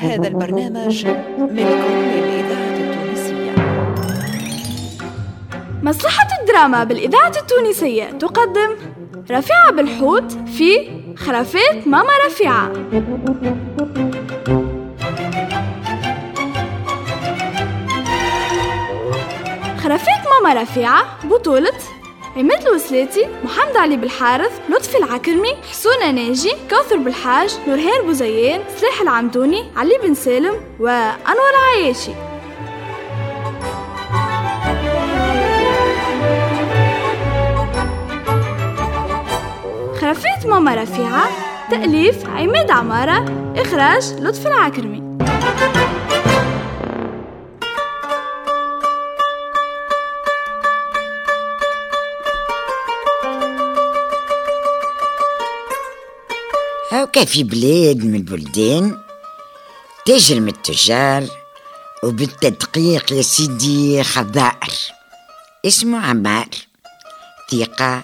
هذا البرنامج ملك للإذاعة التونسية. مصلحة الدراما بالإذاعة التونسية تقدم رفيعة بالحوت في خرافات ماما رفيعة. خرافات ماما رفيعة بطولة عماد الوسلاتي محمد علي بالحارث لطفي العكرمي حسونة ناجي كوثر بالحاج نورهان بوزيان سلاح العمدوني علي بن سالم وأنور عياشي. خرافات ماما رفيعة تأليف عماد عمارة إخراج لطفي العكرمي. هاكا في بلاد من البلدان تاجر من التجار وبالتدقيق يا سيدي خضائر اسمه عمار ثقة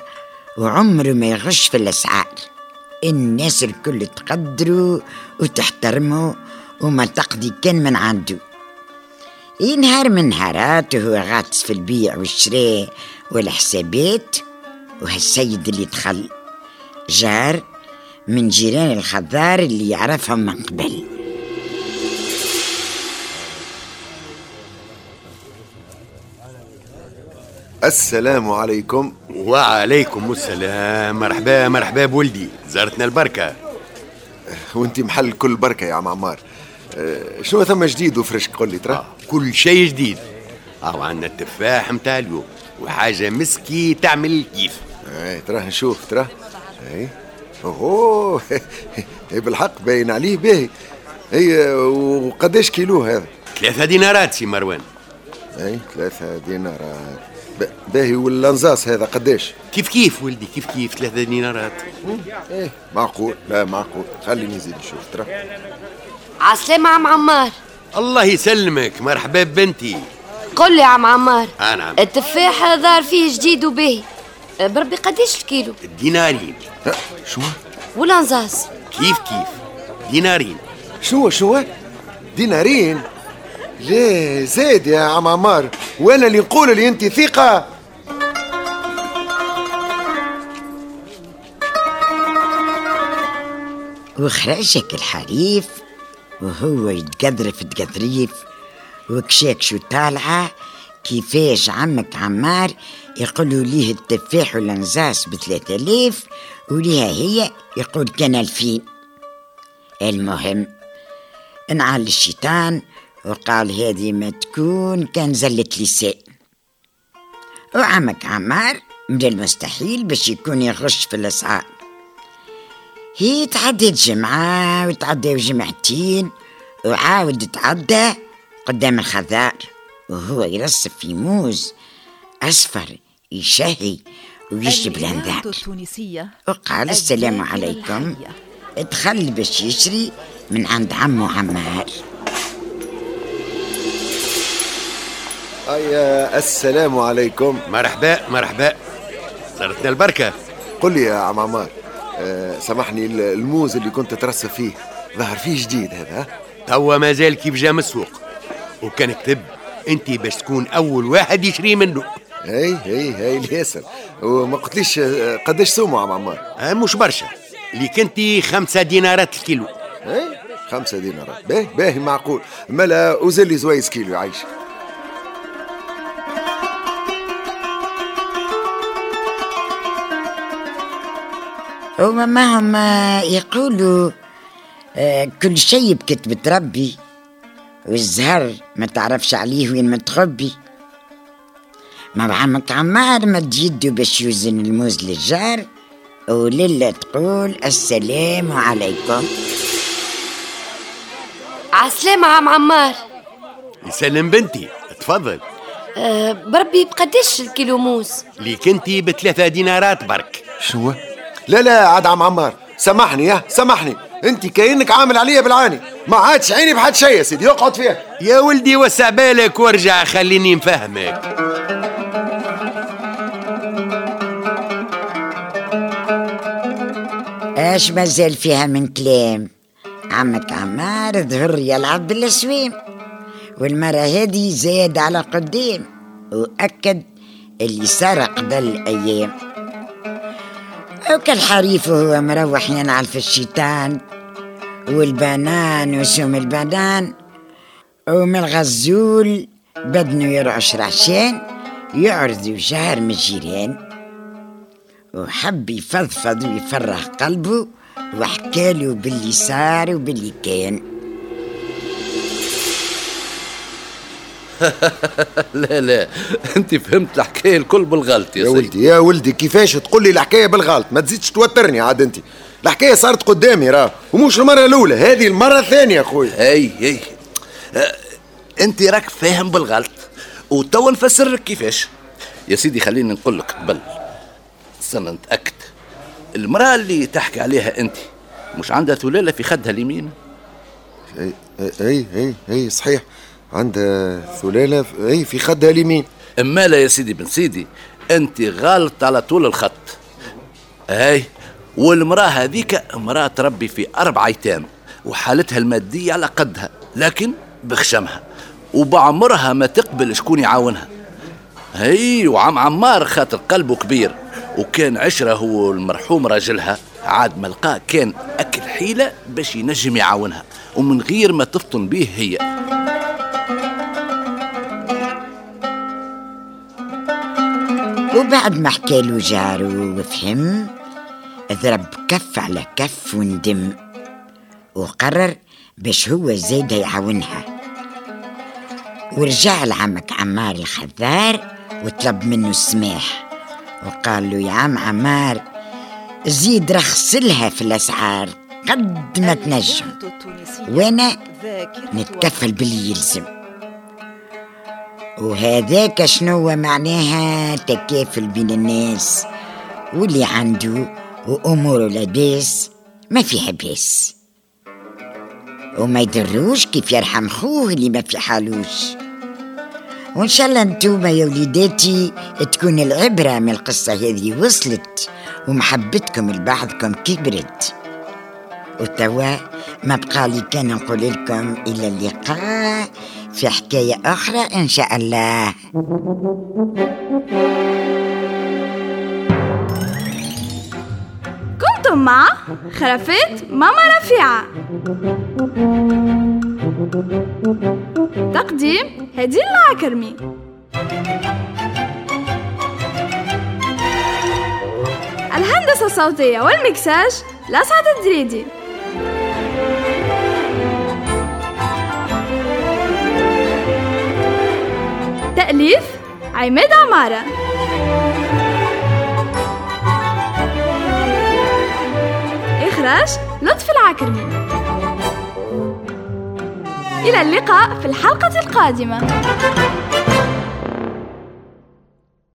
وعمره ما يغش في الأسعار. الناس الكل تقدره وتحترمه وما تقضي كان من عنده. ينهار من نهارات وهو غاطس في البيع والشراء والحسابات وهالسيد اللي دخل جار من جيران الخضار اللي يعرفهم من قبل. السلام عليكم. وعليكم السلام. مرحبا مرحبا بولدي. زارتنا البركة. وانت محل كل بركة يا عم عمار. أه، شنو ثم جديد وفريش قول لي ترى؟ كل شيء جديد. أو عندنا التفاح متاع اليوم وحاجة مسكي تعمل كيف اي ترى نشوف ترى. اي أوه. بالحق باين عليه باهي اي وقداش كيلو هذا؟ ثلاثة دينارات سي مروان. أي ثلاثة دينارات. باهي واللنزاس هذا قداش كيف كيف ولدي؟ كيف كيف؟ ثلاثة دينارات. إيه معقول. لا معقول. خليني نزيد نشوف. ترى. عسلامة عم عمار. الله يسلمك. مرحبا ببنتي. قل لي عم عمار. آه نعم. التفاح ظهر فيه جديد وباهي. بربي قديش الكيلو؟ دينارين. ها، شو؟ والانزاز كيف كيف؟ دينارين. شو شو؟ دينارين؟ ليه زاد يا عم عمار. وأنا اللي نقول لي أنت ثقة؟ وخرجك الحريف وهو يتقذرف تقذريف وكشاكشو طالعة كيفاش عمك عمار يقولوا ليه التفاح والانزاس بثلاثة آلاف وليها هي يقول كان ألفين. المهم انعل الشيطان وقال هذه ما تكون كان زلة لسان. وعمك عمار من المستحيل باش يكون يغش في الأسعار. هي تعديت جمعة وتعدى جمعتين وعاود تعدى قدام الخضار. وهو يرصف في موز أصفر يشهي ويشرب الأنذار التونسية وقال السلام عليكم. الحية. دخل باش يشري من عند عمه عمار اي السلام عليكم. مرحبا مرحبا. زارتنا البركة. قل لي يا عم عمار أه سامحني ال- الموز اللي كنت ترصف فيه ظهر فيه جديد هذا؟ توا مازال كيف جا من السوق. وكان كتب. انت باش تكون اول واحد يشري منه. هي هي هي الياسر. وما قلتليش قداش سومة عم عمار؟ آه مش برشا. اللي كنتي خمسة دينارات الكيلو. هي خمسة دينارات. باهي باهي معقول. ملا وزلي زويس كيلو يعيش هما ما هم يقولوا آه، كل شيء بكتبة ربي. والزهر ما تعرفش عليه وين متخبي ما عمك عمار مد يده باش يوزن الموز للجار وليلة تقول السلام عليكم. عسلامة عم عمار. يسلم بنتي تفضل. أه بربي بقداش الكيلو موز؟ اللي كنتي بثلاثة دينارات برك. شو؟ لا لا عاد عم عمار سامحني يا سامحني. انت كأنك عامل عليا بالعاني. ما عادش عيني بحد شيء يا سيدي. اقعد فيها. يا ولدي وسع بالك وارجع خليني نفهمك. اش مازال فيها من كلام؟ عمك عمار ظهر يلعب بالاسويم والمرة هذه زاد على قدام. وأكد اللي صار قبل أيام وكالحريف وهو مروح ينعل في الشيطان والبنان وسوم البنان. ومن الغزول بدنو يرعش رعشان يعرض شهر من الجيران وحب يفضفض ويفرح قلبه وحكاله باللي صار وباللي كان. لا لا. انت فهمت الحكاية الكل بالغلط يا, يا ولدي يا ولدي كيفاش تقول لي الحكاية بالغلط؟ ما تزيدش توترني عاد انت. الحكاية صارت قدامي راه ومش المرة الأولى هذه المرة الثانية أخويا. اي اي آه، انت راك فاهم بالغلط وتوا نفسر لك كيفاش. يا سيدي خليني نقول لك قبل. استنى نتأكد. المرأة اللي تحكي عليها انت مش عندها ثلاله في خدها اليمين؟ اي اي اي, أي صحيح. عندها ثلاله في- اي في خدها اليمين. إما لا يا سيدي بن سيدي أنت غلط على طول الخط. هاي والمرأة هذيك امرأة تربي في أربع أيتام وحالتها المادية على قدها لكن بخشمها وبعمرها ما تقبل شكون يعاونها. هي وعم عمار خاطر قلبه كبير وكان عشرة هو المرحوم راجلها عاد ما لقاه كان أكل حيلة باش ينجم يعاونها ومن غير ما تفطن به هي. وبعد ما حكاله جارو وفهم ضرب كف على كف وندم وقرر باش هو زيد يعاونها. ورجع لعمك عمار الخذار وطلب منه السماح وقال له يا عم عمار زيد رخصلها في الأسعار قد ما تنجم وأنا نتكفل باللي يلزم. وهذاك شنو معناها تكافل بين الناس؟ واللي عنده وأموره لاباس ما فيها باس وما يدروش كيف يرحم خوه اللي ما في حالوش. وإن شاء الله انتوما يا وليداتي تكون العبرة من القصة هذه وصلت ومحبتكم لبعضكم كبرت. وتوا ما بقى لي كان نقول لكم إلى اللقاء. في حكاية أخرى إن شاء الله. كنتم مع خرافات ماما رفيعة. تقديم هدير العكرمي. الهندسة الصوتية والمكساج لسعد الدريدي. تأليف عماد عمارة. إخراج لطفي العكرمي إلى اللقاء في الحلقة القادمة.